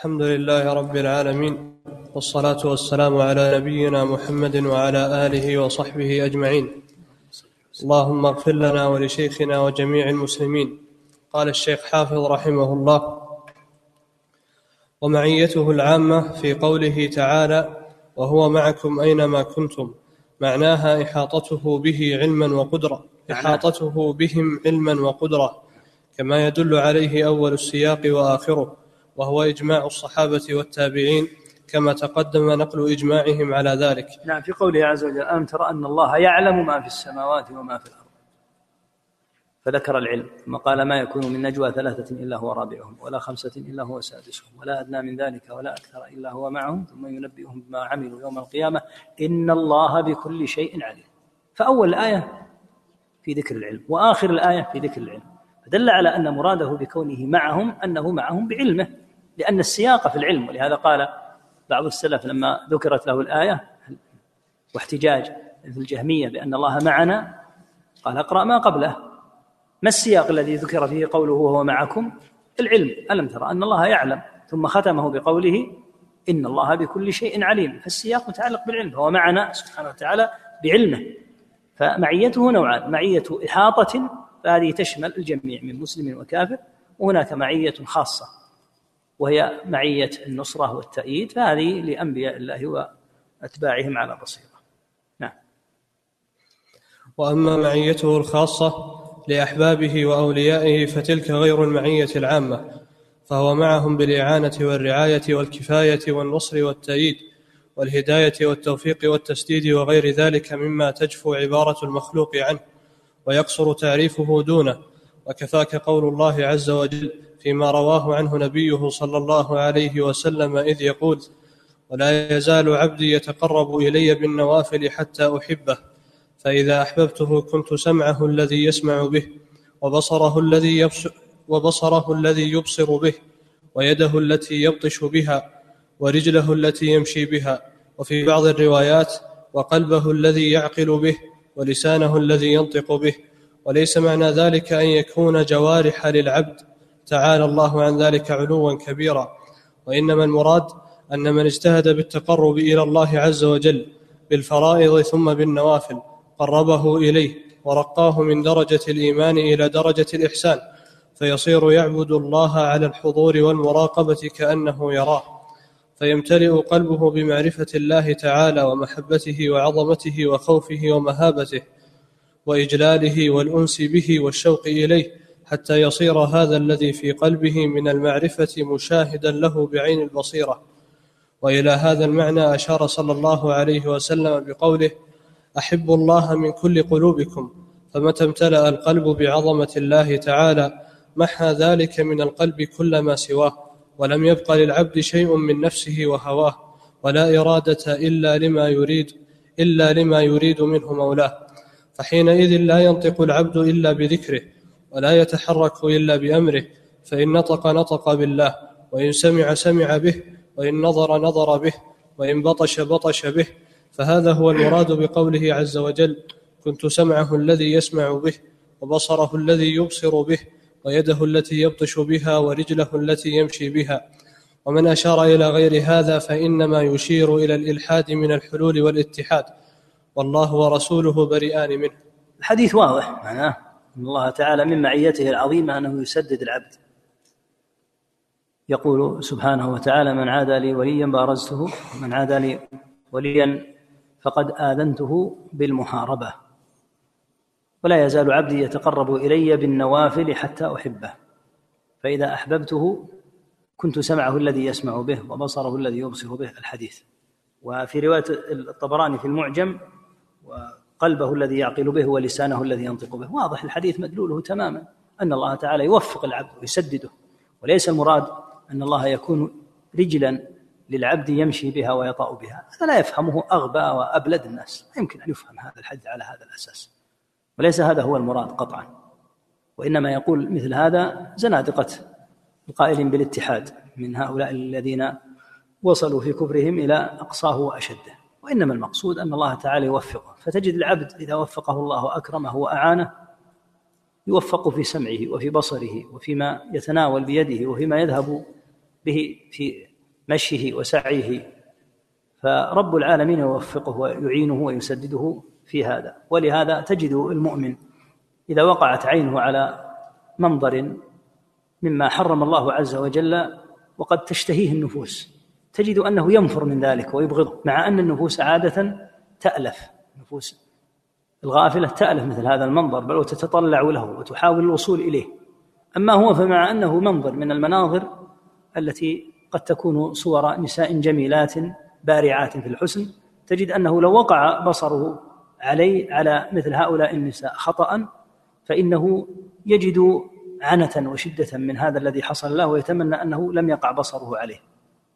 الحمد لله رب العالمين والصلاة والسلام على نبينا محمد وعلى آله وصحبه أجمعين. اللهم اغفر لنا ولشيخنا وجميع المسلمين. قال الشيخ حافظ رحمه الله ومعيته العامة في قوله تعالى وهو معكم أينما كنتم معناها إحاطته به علما وقدرة إحاطته بهم علما وقدرة كما يدل عليه أول السياق وآخره. وهو إجماع الصحابة والتابعين كما تقدم نقل إجماعهم على ذلك. نعم في قوله عز وجل ألم ترى أن الله يعلم ما في السماوات وما في الأرض؟ فذكر العلم ثم قال ما يكون من نجوى ثلاثة إلا هو رابعهم ولا خمسة إلا هو سادسهم ولا أدنى من ذلك ولا أكثر إلا هو معهم ثم ينبئهم بما عملوا يوم القيامة. إن الله بكل شيء عليم. فأول الآية في ذكر العلم وآخر الآية في ذكر العلم. فدل على أن مراده بكونه معهم أنه معهم بعلمه لأن السياق في العلم. ولهذا قال بعض السلف لما ذكرت له الآية واحتجاج في الجهمية بأن الله معنا قال اقرأ ما قبله. ما السياق الذي ذكر فيه قوله وهو معكم العلم. ألم ترى أن الله يعلم؟ ثم ختمه بقوله إن الله بكل شيء عليم فالسياق متعلق بالعلم فهو معنا سبحانه وتعالى بعلمه. فمعيته نوعان. معية إحاطة فهذه تشمل الجميع من مسلم وكافر وهناك معية خاصة وهي معية النصرة والتأييد فهذه لأنبياء الله وأتباعهم على بصيرة نعم. وأما معيته الخاصة لأحبابه وأوليائه فتلك غير المعية العامة فهو معهم بالإعانة والرعاية والكفاية والنصر والتأييد والهداية والتوفيق والتسديد وغير ذلك مما تجفو عبارة المخلوق عنه. ويقصر تعريفه دونه. وكفاك قول الله عز وجل فيما رواه عنه نبيه صلى الله عليه وسلم إذ يقول ولا يزال عبدي يتقرب إلي بالنوافل حتى أحبه فإذا أحببته كنت سمعه الذي يسمع به وبصره الذي يبصر وبصره الذي يبصر به ويده التي يبطش بها ورجله التي يمشي بها وفي بعض الروايات وقلبه الذي يعقل به ولسانه الذي ينطق به وليس معنى ذلك أن يكون جوارح للعبد. تعالى الله عن ذلك علوا كبيرا. وإنما المراد أن من اجتهد بالتقرب إلى الله عز وجل بالفرائض ثم بالنوافل قربه إليه ورقاه من درجة الإيمان إلى درجة الإحسان فيصير يعبد الله على الحضور والمراقبة كأنه يراه. فيمتلئ قلبه بمعرفة الله تعالى ومحبته وعظمته وخوفه ومهابته وإجلاله والأنس به والشوق إليه حتى يصير هذا الذي في قلبه من المعرفة مشاهدا له بعين البصيرة. وإلى هذا المعنى أشار صلى الله عليه وسلم بقوله أحبوا الله من كل قلوبكم فمتى امتلأ القلب بعظمة الله تعالى محى ذلك من القلب كل ما سواه. ولم يبق للعبد شيء من نفسه وهواه ولا إرادة إلا لما يريد إلا لما يريد منه مولاه. فحينئذ لا ينطق العبد إلا بذكره ولا يتحرك إلا بأمره. فإن نطق نطق بالله وإن سمع سمع به وإن نظر نظر به وإن بطش بطش به. فهذا هو المراد بقوله عز وجل كنت سمعه الذي يسمع به وبصره الذي يبصر به ويده التي يبطش بها ورجله التي يمشي بها. ومن أشار إلى غير هذا فإنما يشير إلى الإلحاد من الحلول والاتحاد. والله ورسوله بريئان منه. الحديث واضح معناه إن الله تعالى من معيته العظيمة أنه يسدد العبد. يقول سبحانه وتعالى من عادى لي وليا بارزته ومن عادى لي وليا فقد آذنته بالمحاربة. ولا يزال عبدي يتقرب إلي بالنوافل حتى أحبه. فإذا أحببته كنت سمعه الذي يسمع به وبصره الذي يبصر به الحديث. وفي رواية الطبراني في المعجم وقلبه الذي يعقل به ولسانه الذي ينطق به. واضح الحديث مدلوله تماما أن الله تعالى يوفق العبد ويسدده. وليس المراد أن الله يكون رجلا للعبد يمشي بها ويطأ بها. هذا لا يفهمه أغبى وأبلد الناس. لا يمكن أن يفهم هذا الحد على هذا الأساس. وليس هذا هو المراد قطعا. وإنما يقول مثل هذا زنادقة القائلين بالاتحاد من هؤلاء الذين وصلوا في كفرهم إلى أقصاه وأشده. وإنما المقصود أن الله تعالى يوفقه. فتجد العبد إذا وفقه الله وأكرمه وأعانه يوفق في سمعه وفي بصره وفيما يتناول بيده وفيما يذهب به في مشيه وسعيه. فرب العالمين يوفقه ويعينه ويسدده في هذا. ولهذا تجد المؤمن إذا وقعت عينه على منظر مما حرم الله عز وجل وقد تشتهيه النفوس تجد أنه ينفر من ذلك ويبغضه مع أن النفوس عادة تألف. نفوس الغافلة تألف مثل هذا المنظر بل وتتطلع له وتحاول الوصول إليه. أما هو فمع أنه منظر من المناظر التي قد تكون صور نساء جميلات بارعات في الحسن تجد أنه لو وقع بصره عليه على مثل هؤلاء النساء. خطأ فإنه يجد عنة وشدة من هذا الذي حصل له ويتمنى أنه لم يقع بصره عليه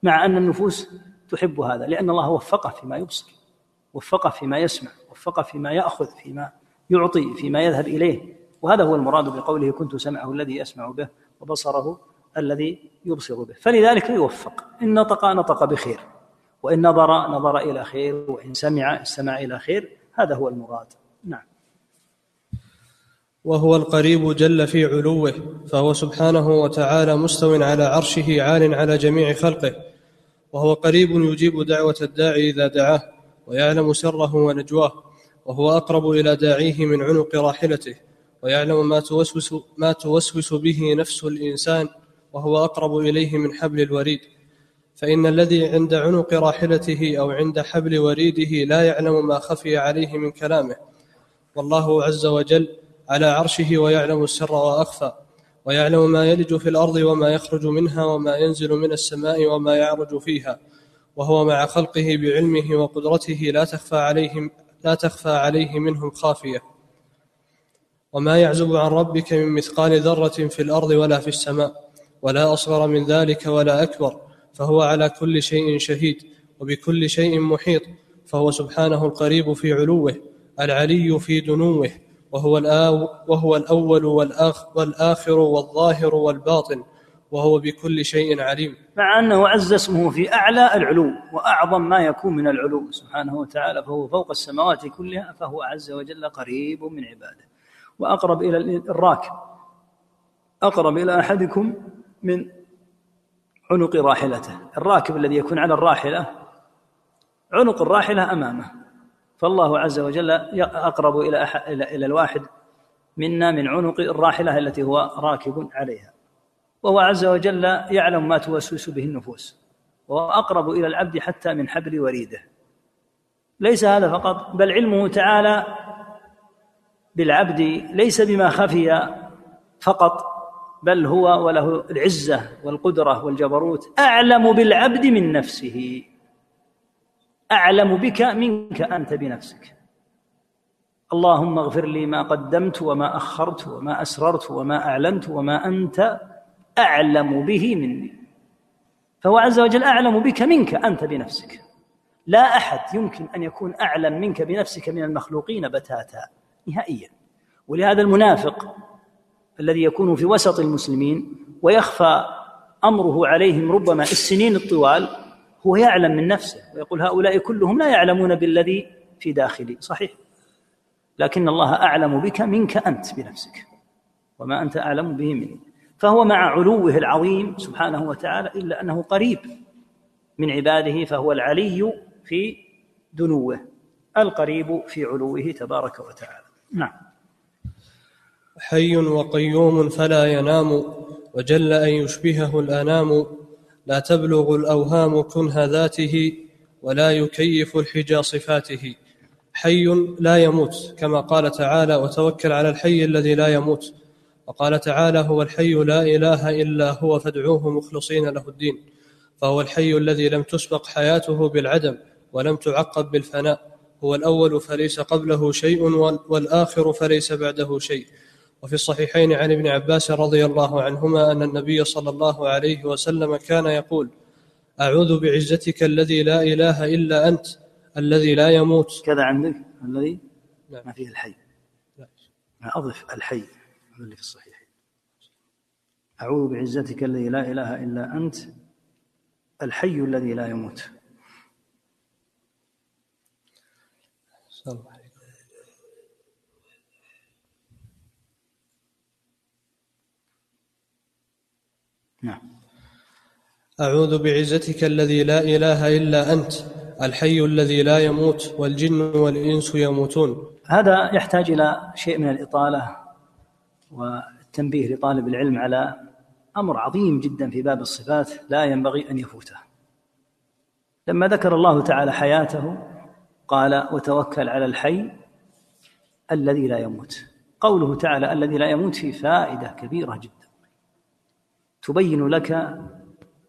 مع أن النفوس تحب هذا لأن الله وفقه فيما يبصر وفقه فيما يسمع وفقه فيما يأخذ فيما يعطي فيما يذهب إليه. وهذا هو المراد بقوله كنت سمعه الذي يسمع به وبصره الذي يبصر به فلذلك يوفق إن نطق نطق بخير وإن نظر نظر إلى خير وإن سمع استمع إلى خير هذا هو المراد. نعم. وهو القريب جل في علوه فهو سبحانه وتعالى مستو على عرشه عال على جميع خلقه. وهو قريب يجيب دعوة الداعي إذا دعاه ويعلم سره ونجواه. وهو أقرب إلى داعيه من عنق راحلته. ويعلم ما توسوس ما توسوس به نفس الإنسان. وهو أقرب إليه من حبل الوريد. فإن الذي عند عنق راحلته أو عند حبل وريده لا يعلم ما خفي عليه من كلامه. والله عز وجل على عرشه ويعلم السر وأخفى ويعلم ما يلج في الأرض وما يخرج منها وما ينزل من السماء وما يعرج فيها وهو مع خلقه بعلمه وقدرته لا تخفى عليهم لا تخفى عليه منهم خافية. وما يعزب عن ربك من مثقال ذرة في الأرض ولا في السماء ولا أصغر من ذلك ولا أكبر فهو على كل شيء شهيد وبكل شيء محيط فهو سبحانه القريب في علوه العلي في دنوه وهو, وهو الأول والآخ والآخر والظاهر والباطن وهو بكل شيء عليم. مع أنه عز اسمه في أعلى العلو وأعظم ما يكون من العلو سبحانه وتعالى فهو فوق السماوات كلها فهو عز وجل قريب من عباده. وأقرب إلى الراكب أقرب إلى أحدكم من عنق راحلته. الراكب الذي يكون على الراحلة عنق الراحلة أمامه. فالله عز وجل أقرب إلى إلى الواحد منا من عنق الراحلة التي هو راكب عليها. وهو عز وجل يعلم ما توسوس به النفوس. وهو أقرب إلى العبد حتى من حبل وريده. ليس هذا فقط بل علمه تعالى بالعبد ليس بما خفي فقط. بل هو وله العزة والقدرة والجبروت. أعلم بالعبد من نفسه. أعلم بك منك أنت بنفسك. اللهم اغفر لي ما قدمت وما أخرت وما أسررت وما أعلنت وما أنت أعلم به مني. فهو عز وجل أعلم بك منك أنت بنفسك. لا أحد يمكن أن يكون أعلم منك بنفسك من المخلوقين بتاتا نهائيا. ولهذا المنافق الذي يكون في وسط المسلمين ويخفى أمره عليهم ربما السنين الطوال هو يعلم من نفسه ويقول هؤلاء كلهم لا يعلمون بالذي في داخلي. صحيح. لكن الله أعلم بك منك أنت بنفسك وما أنت أعلم به مني. فهو مع علوه العظيم سبحانه وتعالى إلا أنه قريب من عباده فهو العلي في دنوه القريب في علوه تبارك وتعالى. نعم. حي وقيوم فلا ينام وجل أن يشبهه الأنام. لا تبلغ الأوهام كنه ذاته ولا يكيف الحجى صفاته حي لا يموت كما قال تعالى وتوكل على الحي الذي لا يموت وقال تعالى هو الحي لا إله إلا هو فادعوه مخلصين له الدين فهو الحي الذي لم تسبق حياته بالعدم ولم تعقب بالفناء. هو الأول فليس قبله شيء والآخر فليس بعده شيء. وفي الصحيحين عن ابن عباس رضي الله عنهما أن النبي صلى الله عليه وسلم كان يقول أعوذ بعزتك الذي لا إله إلا أنت الذي لا يموت. كذا عندك؟ الذي؟ لا. ما فيه الحي. لا. أضف الحي اللي في الصحيحين. أعوذ بعزتك الذي لا إله إلا أنت الحي الذي لا يموت. صلى نعم. أعوذ بعزتك الذي لا إله إلا أنت الحي الذي لا يموت والجن والإنس يموتون. هذا يحتاج إلى شيء من الإطالة والتنبيه لطالب العلم على أمر عظيم جدا في باب الصفات لا ينبغي أن يفوته. لما ذكر الله تعالى حياته قال وتوكل على الحي الذي لا يموت قوله تعالى الذي لا يموت فيه فائدة كبيرة جدا. تبين لك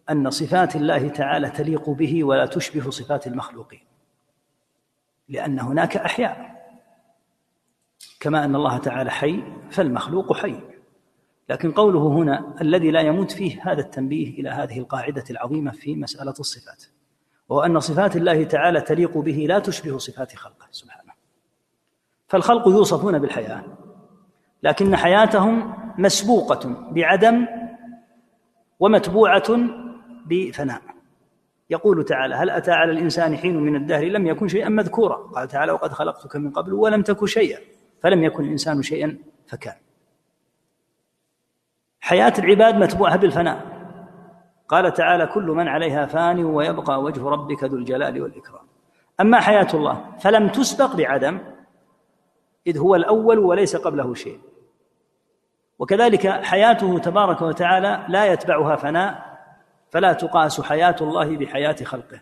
أن صفات الله تعالى تليق به ولا تشبه صفات المخلوقين لأن هناك أحياء. كما أن الله تعالى حي فالمخلوق حي. لكن قوله هنا الذي لا يموت فيه هذا التنبيه إلى هذه القاعدة العظيمة في مسألة الصفات وهو أن صفات الله تعالى تليق به لا تشبه صفات خلقه سبحانه. فالخلق يوصفون بالحياة لكن حياتهم مسبوقة بعدم ومتبوعة بفناء يقول تعالى هل أتى على الإنسان حين من الدهر لم يكن شيئا مذكورا؟ قال تعالى وقد خلقتك من قبل ولم تك شيئا. فلم يكن الإنسان شيئا فكان. حياة العباد متبوعة بالفناء قال تعالى كل من عليها فان ويبقى وجه ربك ذو الجلال والإكرام. أما حياة الله فلم تسبق بعدم إذ هو الأول وليس قبله شيء. وكذلك حياته تبارك وتعالى لا يتبعها فناء فلا تقاس حياة الله بحياة خلقه.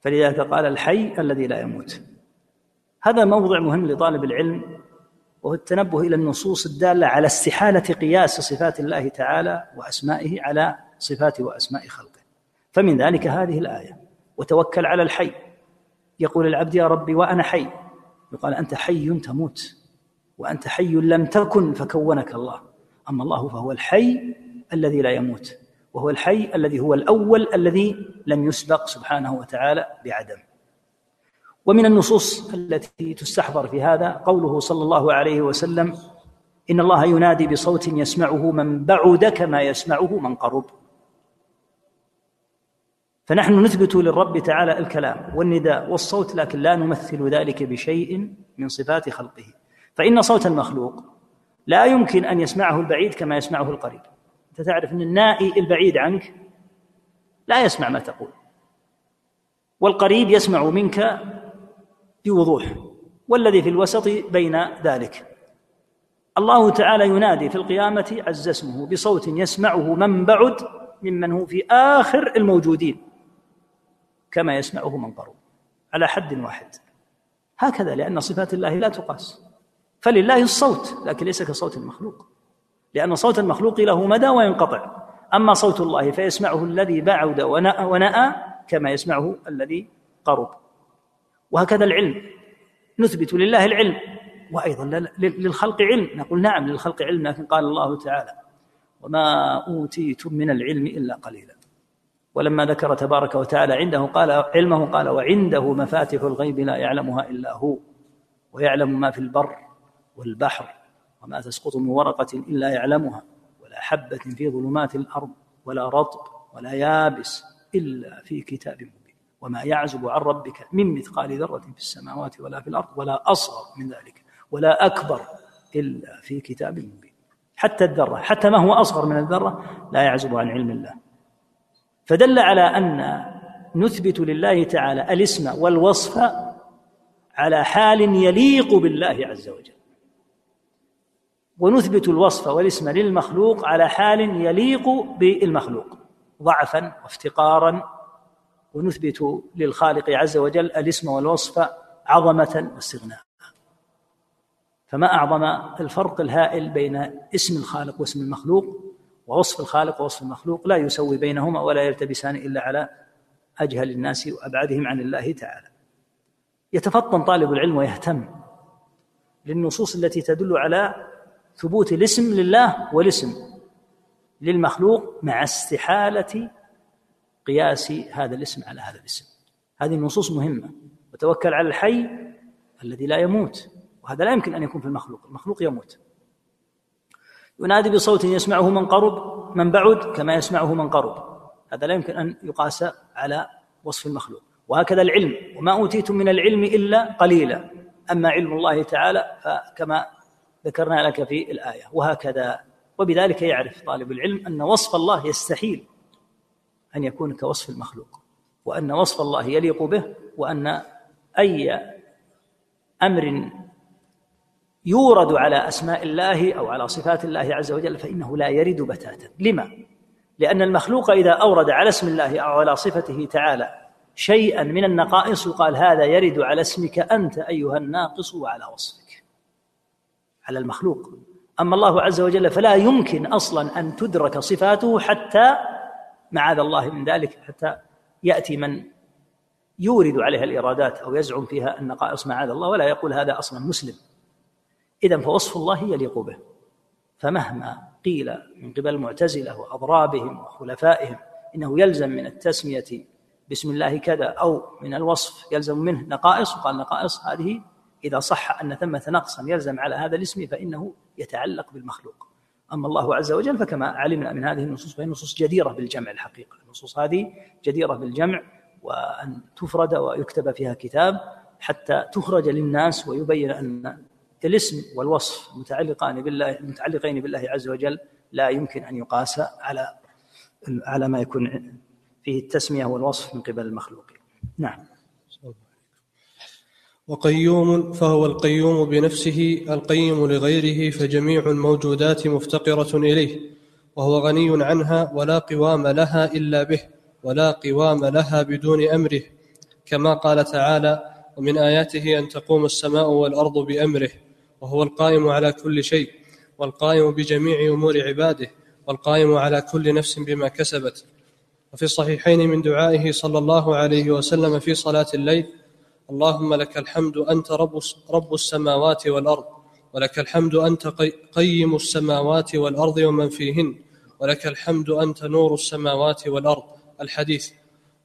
فلذلك قال الحي الذي لا يموت. هذا موضع مهم لطالب العلم وهو التنبه إلى النصوص الدالة على استحالة قياس صفات الله تعالى وأسمائه على صفات وأسماء خلقه. فمن ذلك هذه الآية. وتوكل على الحي. يقول العبد يا ربي وأنا حي. يقال أنت حي تموت. وأنت حي لم تكن فكونك الله. أما الله فهو الحي الذي لا يموت وهو الحي الذي هو الأول الذي لم يسبق سبحانه وتعالى بعدم. ومن النصوص التي تستحضر في هذا قوله صلى الله عليه وسلم إن الله ينادي بصوت يسمعه من بعد كما يسمعه من قرب. فنحن نثبت للرب تعالى الكلام والنداء والصوت لكن لا نمثل ذلك بشيء من صفات خلقه. فإن صوت المخلوق لا يمكن أن يسمعه البعيد كما يسمعه القريب. أنت تعرف أن النائي البعيد عنك لا يسمع ما تقول والقريب يسمع منك بوضوح والذي في الوسط بين ذلك. الله تعالى ينادي في القيامة عز اسمه بصوت يسمعه من بعد ممن هو في آخر الموجودين كما يسمعه من قرب على حد واحد. هكذا لأن صفات الله لا تقاس. فلله الصوت لكن ليس كصوت المخلوق. لأن صوت المخلوق له مدى وينقطع. أما صوت الله فيسمعه الذي بعد ونأى, كما يسمعه الذي قرب. وهكذا العلم. نثبت لله العلم. وأيضا للخلق علم. نقول نعم للخلق علم لكن قال الله تعالى وما أوتيتم من العلم إلا قليلا. ولما ذكر تبارك وتعالى عنده قال علمه قال وعنده مفاتح الغيب لا يعلمها إلا هو ويعلم ما في البر والبحر وما تسقط من ورقة إلا يعلمها ولا حبة في ظلمات الأرض ولا رطب ولا يابس إلا في كتاب مبين. وما يعزب عن ربك من مثقال ذرة في السماوات ولا في الأرض ولا أصغر من ذلك ولا أكبر إلا في كتاب مبين. حتى الذرة حتى ما هو أصغر من الذرة لا يعزب عن علم الله. فدل على أن نثبت لله تعالى الاسم والوصف على حال يليق بالله عز وجل. ونثبت الوصف والاسم للمخلوق على حال يليق بالمخلوق ضعفا وافتقارا. ونثبت للخالق عز وجل الاسم والوصف عظمة واستغناء. فما أعظم الفرق الهائل بين اسم الخالق واسم المخلوق ووصف الخالق ووصف المخلوق؟ لا يسوي بينهما ولا يلتبسان إلا على أجهل الناس وأبعدهم عن الله تعالى. يتفطن طالب العلم ويهتم للنصوص التي تدل على ثبوت الاسم لله والاسم للمخلوق مع استحالة قياس هذا الاسم على هذا الاسم. هذه النصوص مهمة. وتوكل على الحي الذي لا يموت. وهذا لا يمكن أن يكون في المخلوق. المخلوق يموت. ينادي بصوت يسمعه من قرب من بعد كما يسمعه من قرب. هذا لا يمكن أن يقاس على وصف المخلوق. وهكذا العلم. وما أوتيتم من العلم إلا قليلا. أما علم الله تعالى فكما ذكرنا لك في الآية وهكذا. وبذلك يعرف طالب العلم أن وصف الله يستحيل أن يكون كوصف المخلوق وأن وصف الله يليق به وأن أي أمر يورد على أسماء الله أو على صفات الله عز وجل فإنه لا يرد بتاتا. لما؟ لأن المخلوق إذا أورد على اسم الله أو على صفته تعالى شيئا من النقائص يقال هذا يرد على اسمك أنت أيها الناقص وعلى وصفك. على المخلوق. أما الله عز وجل فلا يمكن أصلا أن تدرك صفاته حتى معاذ الله من ذلك حتى يأتي من يورد عليها الإرادات أو يزعم فيها النقائص معاذ الله ولا يقول هذا أصلا مسلم. إذا فوصف الله يليق به فمهما قيل من قبل المعتزلة وأضرابهم وخلفائهم إنه يلزم من التسمية بسم الله كذا أو من الوصف يلزم منه نقائص وقال نقائص هذه إذا صح أن ثمة نقصا يلزم على هذا الاسم فإنه يتعلق بالمخلوق. أما الله عز وجل فكما علمنا من هذه النصوص فهي نصوص جديرة بالجمع الحقيقة. النصوص هذه جديرة بالجمع وأن تفرد ويكتب فيها كتاب حتى تخرج للناس ويبين أن الاسم والوصف متعلقان بالله متعلقين بالله عز وجل لا يمكن أن يقاس على على ما يكون فيه التسمية والوصف من قبل المخلوق. نعم. وقيوم فهو القيوم بنفسه القيم لغيره فجميع الموجودات مفتقرة إليه وهو غني عنها ولا قوام لها إلا به ولا قوام لها بدون أمره. كما قال تعالى ومن آياته أن تقوم السماء والأرض بأمره وهو القائم على كل شيء والقائم بجميع أمور عباده والقائم على كل نفس بما كسبت وفي الصحيحين من دعائه صلى الله عليه وسلم في صلاة الليل اللهم لك الحمد أنت رب, رب السماوات والأرض ولك الحمد أنت قيم السماوات والأرض ومن فيهن ولك الحمد أنت نور السماوات والأرض. الحديث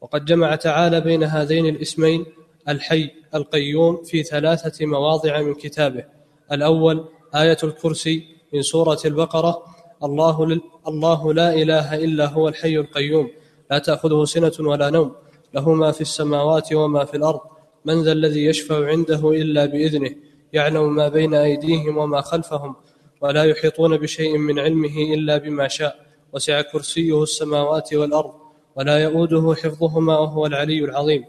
وقد جمع تعالى بين هذين الاسمين الحي القيوم في ثلاثة مواضع من كتابه. الأول آية الكرسي من سورة البقرة الله, لل... الله لا إله إلا هو الحي القيوم لا تأخذه سنة ولا نوم له ما في السماوات وما في الأرض. من ذا الذي يشفع عنده إلا بإذنه يعلم ما بين أيديهم وما خلفهم ولا يحيطون بشيء من علمه إلا بما شاء وسع كرسيه السماوات والأرض ولا يؤوده حفظهما وهو العلي العظيم.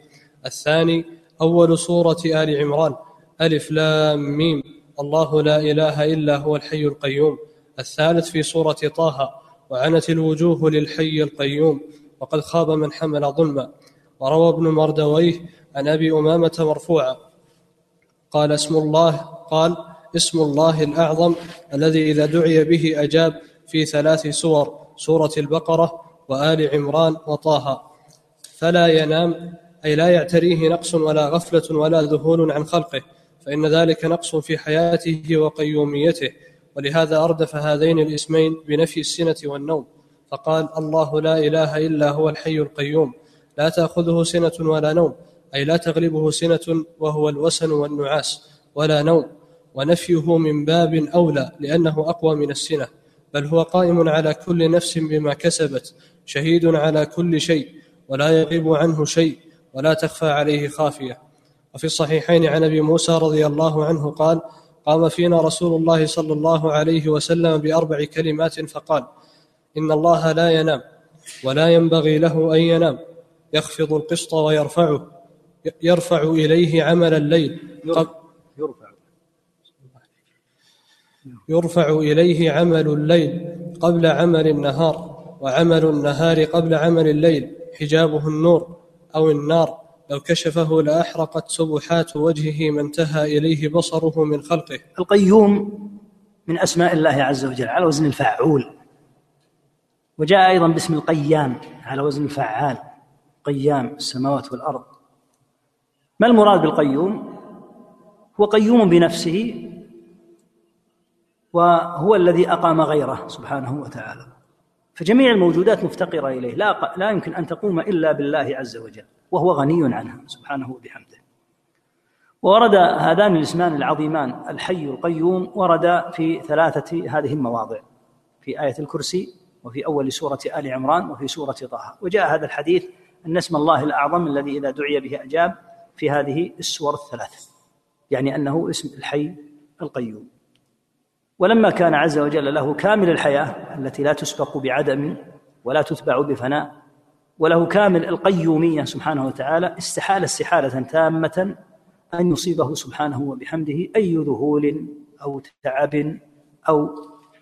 الثاني أول سورة آل عمران ألف لام ميم الله لا إله إلا هو الحي القيوم. الثالث في سورة طه وعنت الوجوه للحي القيوم وقد خاب من حمل ظلما. وروى ابن مردويه عن أبي أمامة مرفوعا. قال اسم الله قال اسم الله الأعظم الذي إذا دعي به أجاب في ثلاث سور سورة البقرة وآل عمران وطه. فلا ينام أي لا يعتريه نقص ولا غفلة ولا ذهول عن خلقه فإن ذلك نقص في حياته وقيوميته. ولهذا أردف هذين الاسمين بنفي السنة والنوم. فقال الله لا إله إلا هو الحي القيوم لا تأخذه سنة ولا نوم. أي لا تغلبه سنة وهو الوسن والنعاس ولا نوم ونفيه من باب أولى لأنه أقوى من السنة بل هو قائم على كل نفس بما كسبت شهيد على كل شيء ولا يغيب عنه شيء ولا تخفى عليه خافية. وفي الصحيحين عن أبي موسى رضي الله عنه قال قام فينا رسول الله صلى الله عليه وسلم بأربع كلمات فقال إن الله لا ينام ولا ينبغي له أن ينام يخفض القسط ويرفعه. يرفع إليه عمل الليل. يرفع. يرفع. إليه عمل الليل قبل عمل النهار وعمل النهار قبل عمل الليل حجابه النور أو النار. لو كشفه لاحرقت سبحات وجهه ما انتهى إليه بصره من خلقه. القيوم من أسماء الله عز وجل على وزن الفعول وجاء أيضا باسم القيام على وزن الفعال. قيام السماوات والأرض. ما المراد بالقيوم؟ هو قيوم بنفسه وهو الذي أقام غيره سبحانه وتعالى. فجميع الموجودات مفتقرة إليه لا, لا يمكن أن تقوم إلا بالله عز وجل وهو غني عنها سبحانه وبحمده. ورد هذان الاسمان العظيمان الحي القيوم ورد في ثلاثة هذه المواضع في آية الكرسي وفي أول سورة آل عمران وفي سورة طه. وجاء هذا الحديث أن اسم الله الأعظم الذي إذا دعي به أجاب في هذه السور الثلاث يعني أنه اسم الحي القيوم. ولما كان عز وجل له كامل الحياة التي لا تسبق بعدم ولا تتبع بفناء وله كامل القيومية سبحانه وتعالى استحال استحالة تامة أن يصيبه سبحانه وبحمده أي ذهول أو تعب أو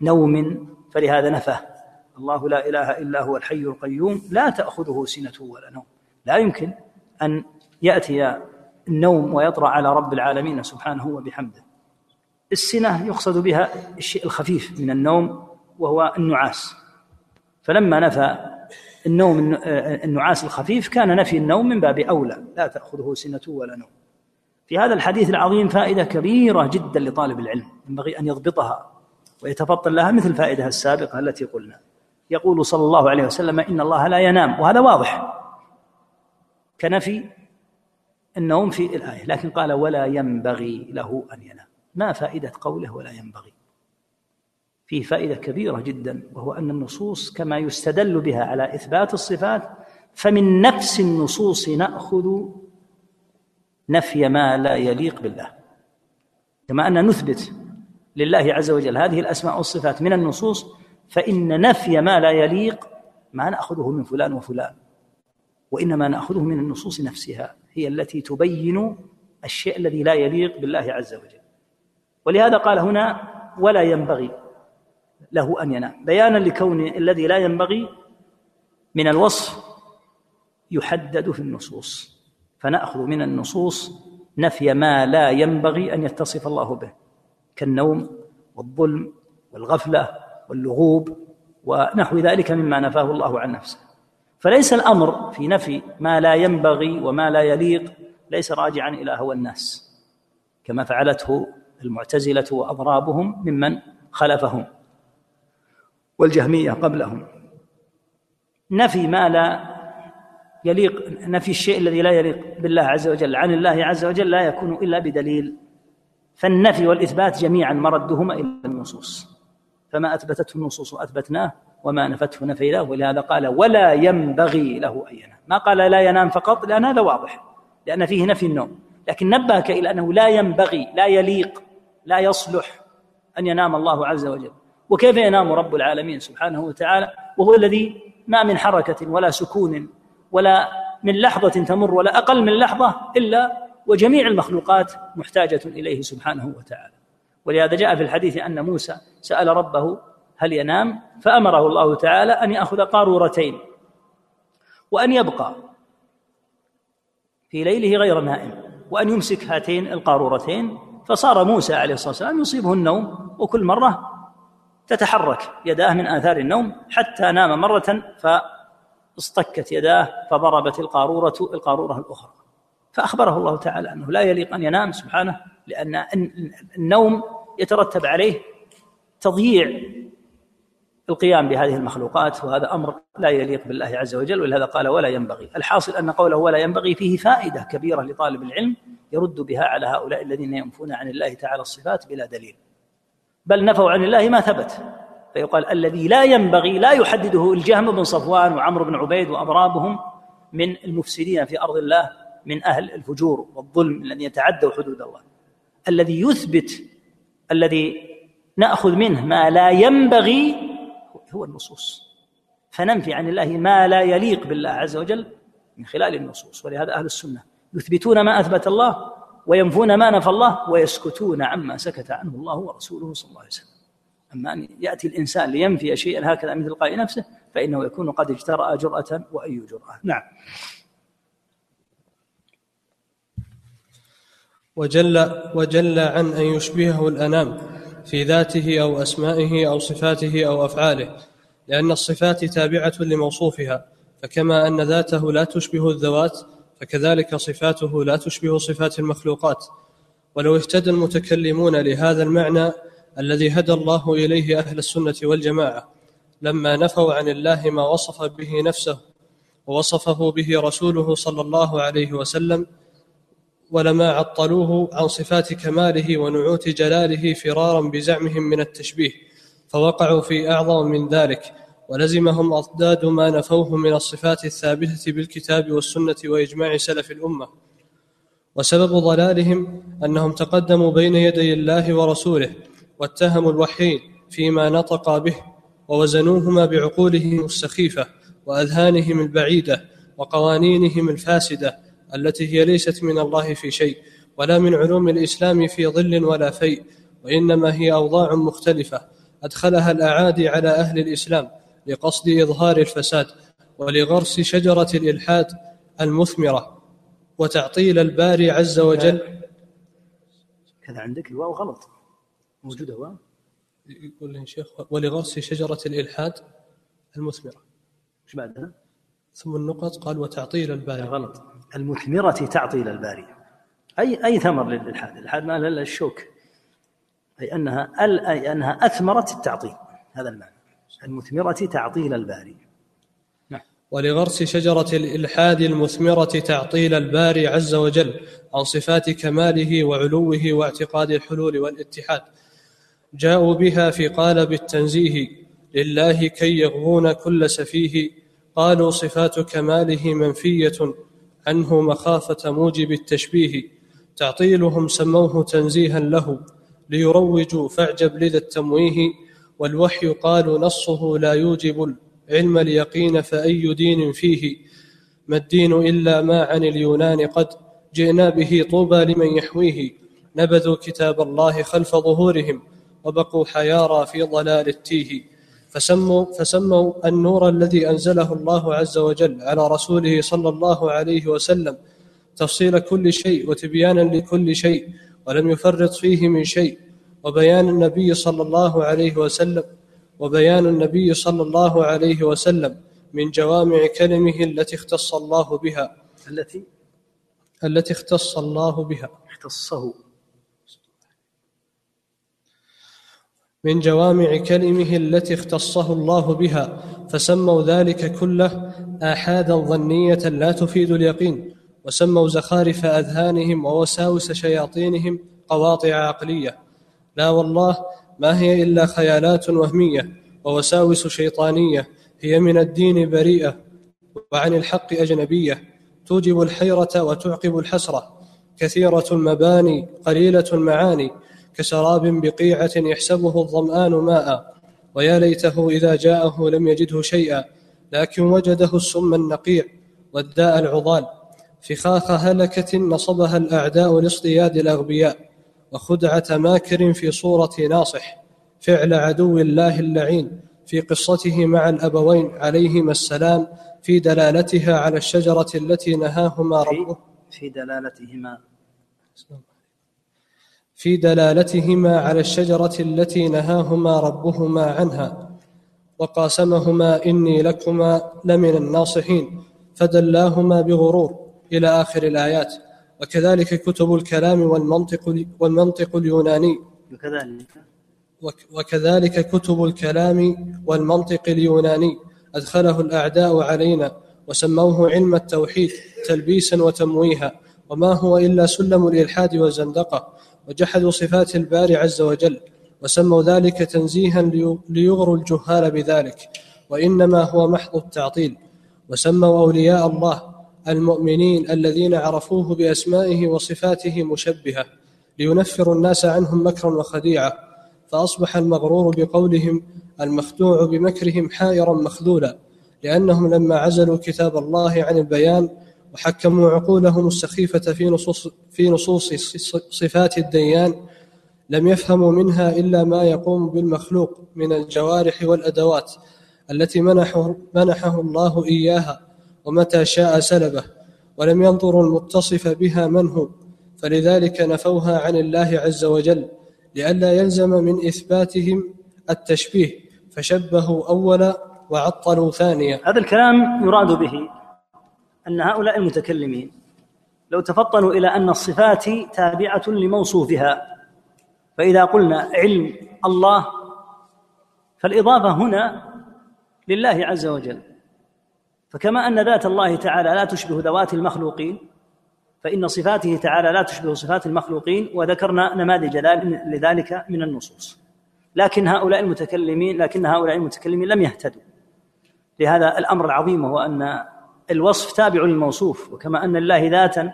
نوم. فلهذا نفاه الله لا إله إلا هو الحي القيوم لا تأخذه سنة ولا نوم. لا يمكن أن يأتي النوم ويطرأ على رب العالمين سبحانه وبحمده. السنة يقصد بها الشيء الخفيف من النوم وهو النعاس. فلما نفى النوم النعاس الخفيف كان نفي النوم من باب أولى لا تأخذه سنة ولا نوم. في هذا الحديث العظيم فائدة كبيرة جدا لطالب العلم ينبغي أن يضبطها ويتفطن لها مثل الفائدة السابقة التي قلنا. يقول صلى الله عليه وسلم إن الله لا ينام وهذا واضح. كنفي النوم في الآية لكن قال ولا ينبغي له أن ينام. ما فائدة قوله ولا ينبغي؟ فيه فائدة كبيرة جدا وهو أن النصوص كما يستدل بها على إثبات الصفات فمن نفس النصوص نأخذ نفي ما لا يليق بالله. كما أن نثبت لله عز وجل هذه الأسماء والصفات من النصوص فإن نفي ما لا يليق ما نأخذه من فلان وفلان وإنما نأخذه من النصوص نفسها. هي التي تبين الشيء الذي لا يليق بالله عز وجل. ولهذا قال هنا ولا ينبغي له أن ينام. بيانا لكون الذي لا ينبغي من الوصف يحدد في النصوص. فنأخذ من النصوص نفي ما لا ينبغي أن يتصف الله به كالنوم والظلم والغفلة واللغوب ونحو ذلك مما نفاه الله عن نفسه. فليس الأمر في نفي ما لا ينبغي وما لا يليق ليس راجعا إلى هوى الناس كما فعلته المعتزلة وأضرابهم ممن خلفهم والجهمية قبلهم. نفي ما لا يليق نفي الشيء الذي لا يليق بالله عز وجل عن الله عز وجل لا يكون إلا بدليل. فالنفي والإثبات جميعا مردهما إلى النصوص. فما أثبتته النصوص أثبتناه وما نفته نفيناه ولهذا قال ولا ينبغي له أن ينام. ما قال لا ينام فقط لأن هذا واضح لأن فيه نفي النوم. لكن نبهك إلى أنه لا ينبغي لا يليق لا يصلح أن ينام الله عز وجل. وكيف ينام رب العالمين سبحانه وتعالى؟ وهو الذي ما من حركة ولا سكون ولا من لحظة تمر ولا أقل من لحظة إلا وجميع المخلوقات محتاجة إليه سبحانه وتعالى. ولهذا جاء في الحديث أن موسى سأل ربه هل ينام؟ فأمره الله تعالى أن يأخذ قارورتين وأن يبقى في ليله غير نائم وأن يمسك هاتين القارورتين فصار موسى عليه الصلاة والسلام يصيبه النوم وكل مرة تتحرك يداه من آثار النوم حتى نام مرة فاصطكت يداه فضربت القارورة القارورة الأخرى. فأخبره الله تعالى أنه لا يليق أن ينام سبحانه لأن النوم يترتب عليه تضييع القيام بهذه المخلوقات وهذا أمر لا يليق بالله عز وجل ولهذا قال ولا ينبغي. الحاصل أن قوله ولا ينبغي فيه فائدة كبيرة لطالب العلم يرد بها على هؤلاء الذين ينفون عن الله تعالى الصفات بلا دليل. بل نفوا عن الله ما ثبت. فيقال الذي لا ينبغي لا يحدده الجهم بن صفوان وعمرو بن عبيد وأضرابهم من المفسدين في أرض الله من أهل الفجور والظلم الذين يتعدوا حدود الله. الذي يثبت الذي نأخذ منه ما لا ينبغي هو النصوص. فننفي عن الله ما لا يليق بالله عز وجل من خلال النصوص. ولهذا أهل السنة يثبتون ما أثبت الله وينفون ما نفى الله ويسكتون عما سكت عنه الله ورسوله صلى الله عليه وسلم. أما أن يأتي الإنسان لينفي شيئا هكذا من تلقاء نفسه فإنه يكون قد اجترأ جرأة وأي جرأة. نعم. وجل وجل عن أن يشبهه الأنام. في ذاته أو أسمائه أو صفاته أو أفعاله لأن الصفات تابعة لموصوفها فكما أن ذاته لا تشبه الذوات فكذلك صفاته لا تشبه صفات المخلوقات. ولو اهتدى المتكلمون لهذا المعنى الذي هدى الله إليه أهل السنة والجماعة لما نفوا عن الله ما وصف به نفسه ووصفه به رسوله صلى الله عليه وسلم ولما عطلوه عن صفات كماله ونعوت جلاله فرارا بزعمهم من التشبيه فوقعوا في أعظم من ذلك ولزمهم أضداد ما نفوه من الصفات الثابتة بالكتاب والسنة وإجماع سلف الأمة. وسبب ضلالهم أنهم تقدموا بين يدي الله ورسوله واتهموا الوحيين فيما نطقا به ووزنوهما بعقولهم السخيفة وأذهانهم البعيدة وقوانينهم الفاسدة التي هي ليست من الله في شيء ولا من علوم الإسلام في ظل ولا فيء وإنما هي أوضاع مختلفة أدخلها الأعادي على أهل الإسلام لقصد إظهار الفساد ولغرس شجرة الإلحاد المثمرة وتعطيل الباري عز وجل. كذا عندك الواو غلط. موجودة واو. يقول له شيخ ولغرس شجرة الإلحاد المثمرة. إيش بعدها؟ ثم النقط قال وتعطيل الباري. غلط. المثمرة تعطيل الباري أي أي ثمر للإلحاد الإلحاد ما إلا الشوك. أي أنها أي أنها أثمرت التعطيل. هذا المعنى. المثمرة تعطيل الباري نعم. ولغرس شجرة الإلحاد المثمرة تعطيل الباري عز وجل عن صفات كماله وعلوه واعتقاد الحلول والاتحاد. جاءوا بها في قالب التنزيه لله كي يغبون كل سفيه قالوا صفات كماله منفية عنه مخافة موجب التشبيه تعطيلهم سموه تنزيها له ليروجوا فاعجب لذا التمويه والوحي قالوا نصه لا يوجب العلم اليقين فأي دين فيه؟ ما الدين إلا ما عن اليونان قد جئنا به طوبى لمن يحويه نبذوا كتاب الله خلف ظهورهم وبقوا حيارى في ضلال التيه. فسموا, فسموا النور الذي أنزله الله عز وجل على رسوله صلى الله عليه وسلم تفصيل كل شيء وتبيانا لكل شيء ولم يفرط فيه من شيء وبيان النبي صلى الله عليه وسلم وبيان النبي صلى الله عليه وسلم من جوامع كلمه التي اختص الله بها. التي؟ التي اختص الله بها. اختصه. من جوامع كلمه التي اختصه الله بها فسموا ذلك كله آحادا ظنية لا تفيد اليقين وسموا زخارف أذهانهم ووساوس شياطينهم قواطع عقلية. لا والله ما هي إلا خيالات وهمية ووساوس شيطانية هي من الدين بريئة وعن الحق أجنبية توجب الحيرة وتعقب الحسرة كثيرة المباني قليلة المعاني كسراب بقيعة يحسبه الظمآن ماء ويا ليته إذا جاءه لم يجده شيئا لكن وجده السم النقيع والداء العضال. فخاخ هلكة نصبها الأعداء لاصطياد الأغبياء وخدعة ماكر في صورة ناصح. فعل عدو الله اللعين في قصته مع الأبوين عليهما السلام في دلالتها على الشجرة التي نهاهما ربه. في دلالتهما. في دلالتهما على الشجرة التي نهاهما ربهما عنها وقاسمهما إني لكما لمن الناصحين فدلاهما بغرور إلى آخر الآيات. وكذلك كتب الكلام والمنطق والمنطق اليوناني. وكذلك. وكذلك كتب الكلام والمنطق اليوناني. أدخله الأعداء علينا وسموه علم التوحيد تلبيسا وتمويها. وما هو إلا سلم الإلحاد والزندقة. وجحدوا صفات الباري عز وجل وسموا ذلك تنزيها ليغروا الجهال بذلك وإنما هو محض التعطيل. وسموا أولياء الله المؤمنين الذين عرفوه بأسمائه وصفاته مشبهة لينفروا الناس عنهم مكرا وخديعة. فأصبح المغرور بقولهم المخدوع بمكرهم حائرا مخذولا لأنهم لما عزلوا كتاب الله عن البيان وحكموا عقولهم السخيفة في نصوص, في نصوص صفات الديان لم يفهموا منها إلا ما يقوم بالمخلوق من الجوارح والأدوات التي منحه, منحه الله إياها ومتى شاء سلبه ولم ينظروا المتصف بها من هو فلذلك نفوها عن الله عز وجل لئلا يلزم من إثباتهم التشبيه فشبهوا أولا وعطلوا ثانيا. هذا الكلام يراد به أن هؤلاء المتكلمين لو تفطنوا إلى أن الصفات تابعة لموصوفها فإذا قلنا علم الله فالإضافة هنا لله عز وجل. فكما أن ذات الله تعالى لا تشبه ذوات المخلوقين فإن صفاته تعالى لا تشبه صفات المخلوقين وذكرنا نماذج لذلك من النصوص. لكن هؤلاء المتكلمين لكن هؤلاء المتكلمين لم يهتدوا. لهذا الأمر العظيم وهو أن الوصف تابع للموصوف وكما أن الله ذاتا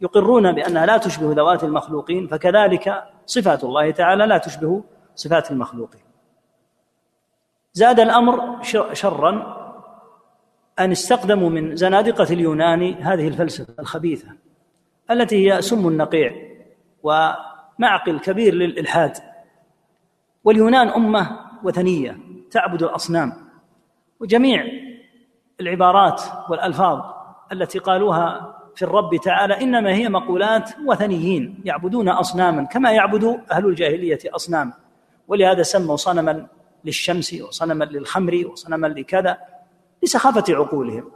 يقرون بأنها لا تشبه ذوات المخلوقين فكذلك صفات الله تعالى لا تشبه صفات المخلوقين. زاد الأمر شرا أن استقدموا من زنادقة اليونان هذه الفلسفة الخبيثة التي هي سم النقيع ومعقل كبير للإلحاد. واليونان أمة وثنية تعبد الأصنام وجميع العبارات والألفاظ التي قالوها في الرب تعالى إنما هي مقولات وثنيين يعبدون أصناما كما يعبد أهل الجاهلية أصنام ولهذا سموا صنما للشمس وصنما للخمر وصنما لكذا لسخافة عقولهم.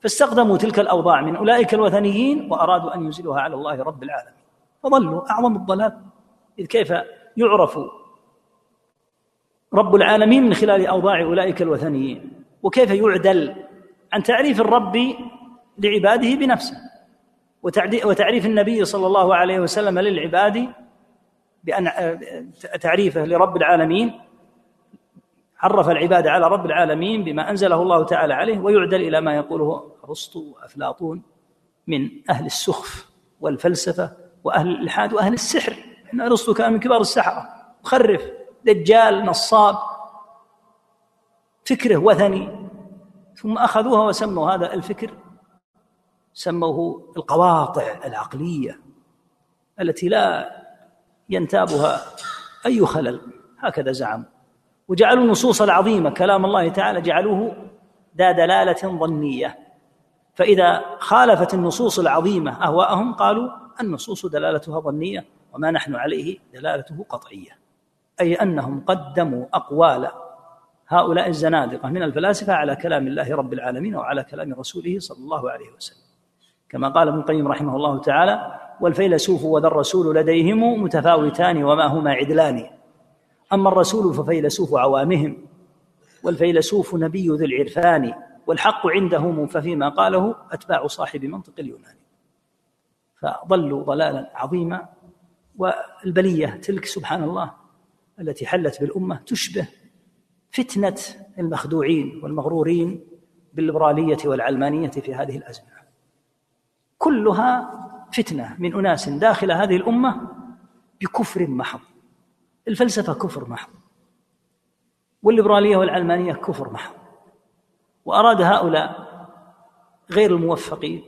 فاستخدموا تلك الأوضاع من أولئك الوثنيين وأرادوا أن ينزلوها على الله رب العالمين. فضلوا أعظم الضلال. إذ كيف يعرف رب العالمين من خلال أوضاع أولئك الوثنيين؟ وكيف يعدل عن تعريف الرب لعباده بنفسه وتعريف النبي صلى الله عليه وسلم للعباد بأن تعريفه لرب العالمين عرف العباد على رب العالمين بما أنزله الله تعالى عليه ويعدل إلى ما يقوله أرسطو وأفلاطون من أهل السخف والفلسفة وأهل الإلحاد وأهل السحر. إن أرسطو كان من كبار السحرة مخرف دجال نصاب فكره وثني. ثم أخذوها وسموا هذا الفكر سموه القواطع العقلية التي لا ينتابها أي خلل. هكذا زعموا. وجعلوا النصوص العظيمة كلام الله تعالى جعلوه ذا دلالة ظنية. فإذا خالفت النصوص العظيمة أهواءهم قالوا النصوص دلالتها ظنية وما نحن عليه دلالته قطعية. أي أنهم قدموا أقوال هؤلاء الزنادقة من الفلاسفة على كلام الله رب العالمين وعلى كلام رسوله صلى الله عليه وسلم. كما قال ابن القيم رحمه الله تعالى والفيلسوف وذا الرسول لديهم متفاوتان وما هما عدلان. أما الرسول ففيلسوف عوامهم والفيلسوف نبي ذي العرفان والحق عندهم ففيما قاله أتباع صاحب منطق اليوناني فضلوا ضلالا عظيما والبلية تلك سبحان الله التي حلت بالأمة تشبه فتنة المخدوعين والمغرورين بالليبرالية والعلمانية في هذه الأزمنة كلها فتنة من أناس داخل هذه الأمة بكفر محض. الفلسفة كفر محض. والليبرالية والعلمانية كفر محض. وأراد هؤلاء غير الموفقين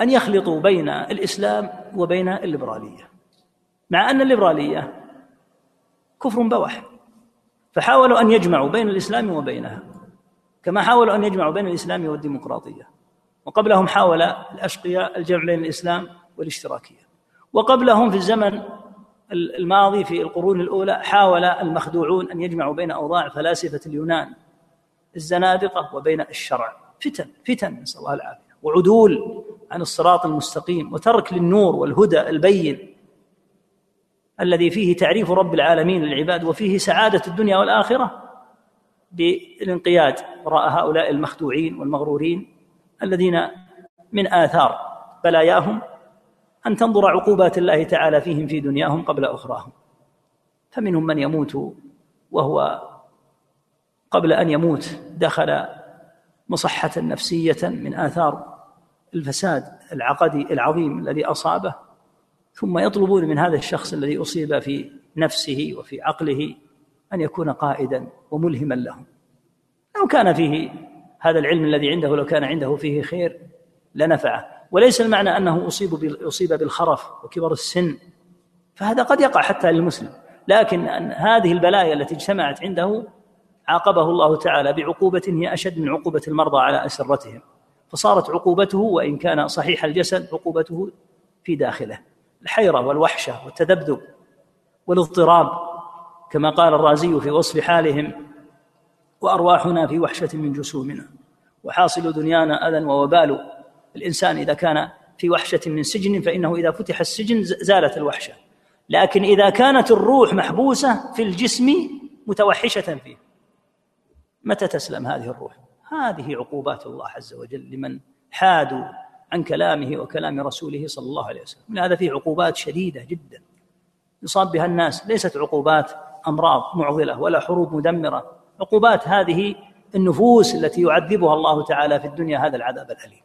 أن يخلطوا بين الإسلام وبين الليبرالية مع أن الليبرالية كفر بوح فحاولوا أن يجمعوا بين الإسلام وبينها كما حاولوا أن يجمعوا بين الإسلام والديمقراطية. وقبلهم حاول الأشقياء الجمع بين الإسلام والاشتراكية. وقبلهم في الزمن الماضي في القرون الأولى حاول المخدوعون أن يجمعوا بين أوضاع فلاسفة اليونان الزنادقة وبين الشرع. فتن فتن نسأل الله العافية. وعدول عن الصراط المستقيم وترك للنور والهدى البين الذي فيه تعريف رب العالمين للعباد وفيه سعادة الدنيا والآخرة بالانقياد وراء هؤلاء المخدوعين والمغرورين الذين من آثار بلاياهم أن تنظر عقوبات الله تعالى فيهم في دنياهم قبل أخراهم. فمنهم من يموت وهو قبل أن يموت دخل مصحة نفسية من آثار الفساد العقدي العظيم الذي أصابه ثم يطلبون من هذا الشخص الذي أصيب في نفسه وفي عقله أن يكون قائدا وملهما لهم. لو كان فيه هذا العلم الذي عنده لو كان عنده فيه خير لنفعه. وليس المعنى أنه أصيب أصيب بالخرف وكبر السن. فهذا قد يقع حتى للمسلم. لكن أن هذه البلايا التي اجتمعت عنده عاقبه الله تعالى بعقوبة هي أشد من عقوبة المرضى على أسرتهم. فصارت عقوبته وإن كان صحيح الجسد عقوبته في داخله. الحيرة والوحشة والتذبذب والاضطراب كما قال الرازي في وصف حالهم وأرواحنا في وحشة من جسومنا وحاصل دنيانا أذى ووبال. الإنسان إذا كان في وحشة من سجن فإنه إذا فتح السجن زالت الوحشة. لكن إذا كانت الروح محبوسة في الجسم متوحشة فيه متى تسلم هذه الروح؟ هذه عقوبات الله عز وجل لمن حادوا عن كلامه وكلام رسوله صلى الله عليه وسلم. هذا فيه عقوبات شديدة جدا. يصاب بها الناس. ليست عقوبات أمراض معضلة ولا حروب مدمرة. عقوبات هذه النفوس التي يعذبها الله تعالى في الدنيا هذا العذاب الأليم.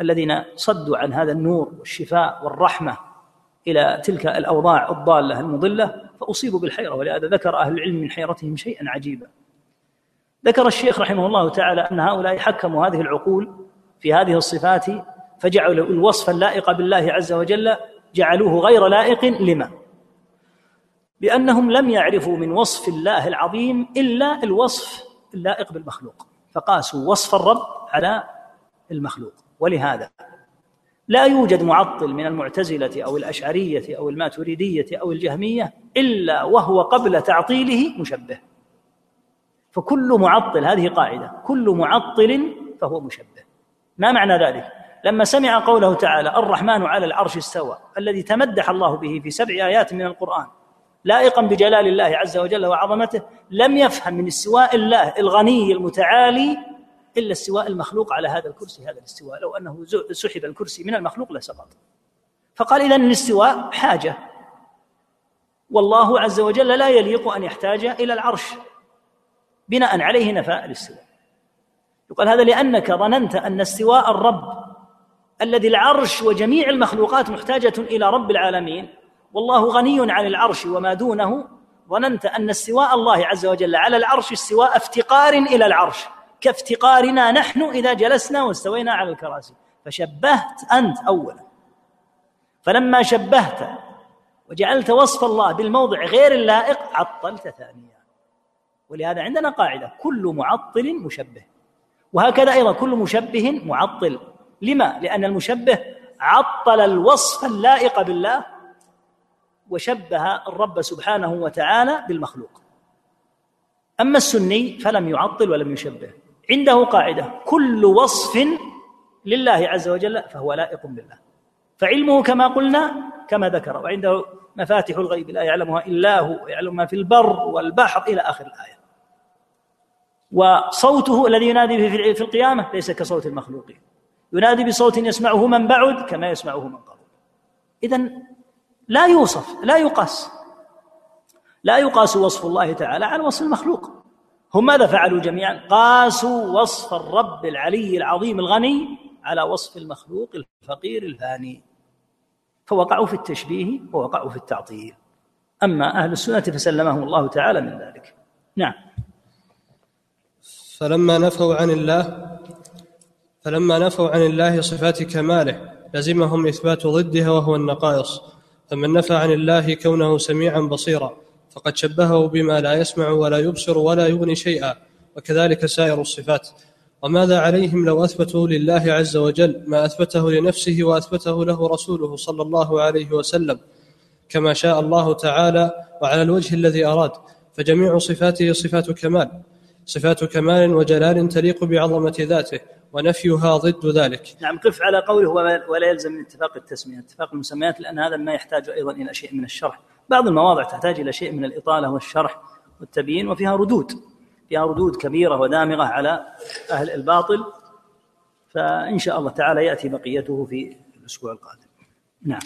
الذين صدوا عن هذا النور والشفاء والرحمة إلى تلك الأوضاع الضالة المضلة فأصيبوا بالحيرة. ولهذا ذكر أهل العلم من حيرتهم شيئا عجيبا. ذكر الشيخ رحمه الله تعالى أن هؤلاء حكموا هذه العقول في هذه الصفات فجعلوا الوصف اللائق بالله عز وجل جعلوه غير لائق لما؟ لأنهم لم يعرفوا من وصف الله العظيم إلا الوصف اللائق بالمخلوق. فقاسوا وصف الرب على المخلوق. ولهذا لا يوجد معطل من المعتزلة أو الأشعرية أو الماتريدية أو الجهمية إلا وهو قبل تعطيله مشبه. فكل معطل هذه قاعدة كل معطل فهو مشبه. ما معنى ذلك؟ لما سمع قوله تعالى الرحمن على العرش استوى الذي تمدح الله به في سبع آيات من القرآن لائقا بجلال الله عز وجل وعظمته لم يفهم من استواء الله الغني المتعالي إلا استواء المخلوق على هذا الكرسي. هذا الاستواء لو أنه سحب الكرسي من المخلوق لسقط. فقال إذا الاستواء حاجة. والله عز وجل لا يليق أن يحتاج إلى العرش بناء عليه نفى الاستواء. يقال هذا لأنك ظننت أن استواء الرب الذي العرش وجميع المخلوقات محتاجة إلى رب العالمين والله غني عن العرش وما دونه ظننت أن استواء الله عز وجل على العرش استواء افتقار إلى العرش كافتقارنا نحن إذا جلسنا واستوينا على الكراسي. فشبهت أنت أولا. فلما شبهت وجعلت وصف الله بالموضع غير اللائق عطلت ثانيا. ولهذا عندنا قاعدة كل معطل مشبه. وهكذا أيضا كل مشبه معطل. لما؟ لأن المشبه عطل الوصف اللائق بالله وشبه الرب سبحانه وتعالى بالمخلوق. أما السني فلم يعطل ولم يشبه. عنده قاعدة كل وصف لله عز وجل فهو لائق بالله. فعلمه كما قلنا كما ذكر. وعنده مفاتح الغيب لا يعلمها إلا هو ويعلم ما في البر والبحر إلى آخر الآية. وصوته الذي ينادي به في القيامة ليس كصوت المخلوقين ينادي بصوت يسمعه من بعد كما يسمعه من قرب إذا لا يوصف لا يقاس. لا يقاس وصف الله تعالى على وصف المخلوق. هم ماذا فعلوا جميعا؟ قاسوا وصف الرب العلي العظيم الغني على وصف المخلوق الفقير الفاني فوقعوا في التشبيه ووقعوا في التعطيل. أما أهل السنة فسلمهم الله تعالى من ذلك. نعم. فلما نفوا عن الله فلما نفوا عن الله صفات كماله لزمهم إثبات ضدها وهو النقائص. فمن نفى عن الله كونه سميعا بصيرا فقد شبهه بما لا يسمع ولا يبصر ولا يغني شيئا وكذلك سائر الصفات. وماذا عليهم لو أثبتوا لله عز وجل ما أثبته لنفسه وأثبته له رسوله صلى الله عليه وسلم كما شاء الله تعالى وعلى الوجه الذي أراد. فجميع صفاته صفات كمال. صفات كمال وجلال تليق بعظمة ذاته ونفيها ضد ذلك. نعم قف على قوله ولا يلزم من اتفاق التسمية. اتفاق المسميات لأن هذا ما يحتاج أيضا إلى شيء من الشرح. بعض المواضع تحتاج إلى شيء من الإطالة والشرح والتبيين وفيها ردود. فيها ردود كبيرة ودامغة على أهل الباطل. فإن شاء الله تعالى يأتي بقيته في الأسبوع القادم. نعم.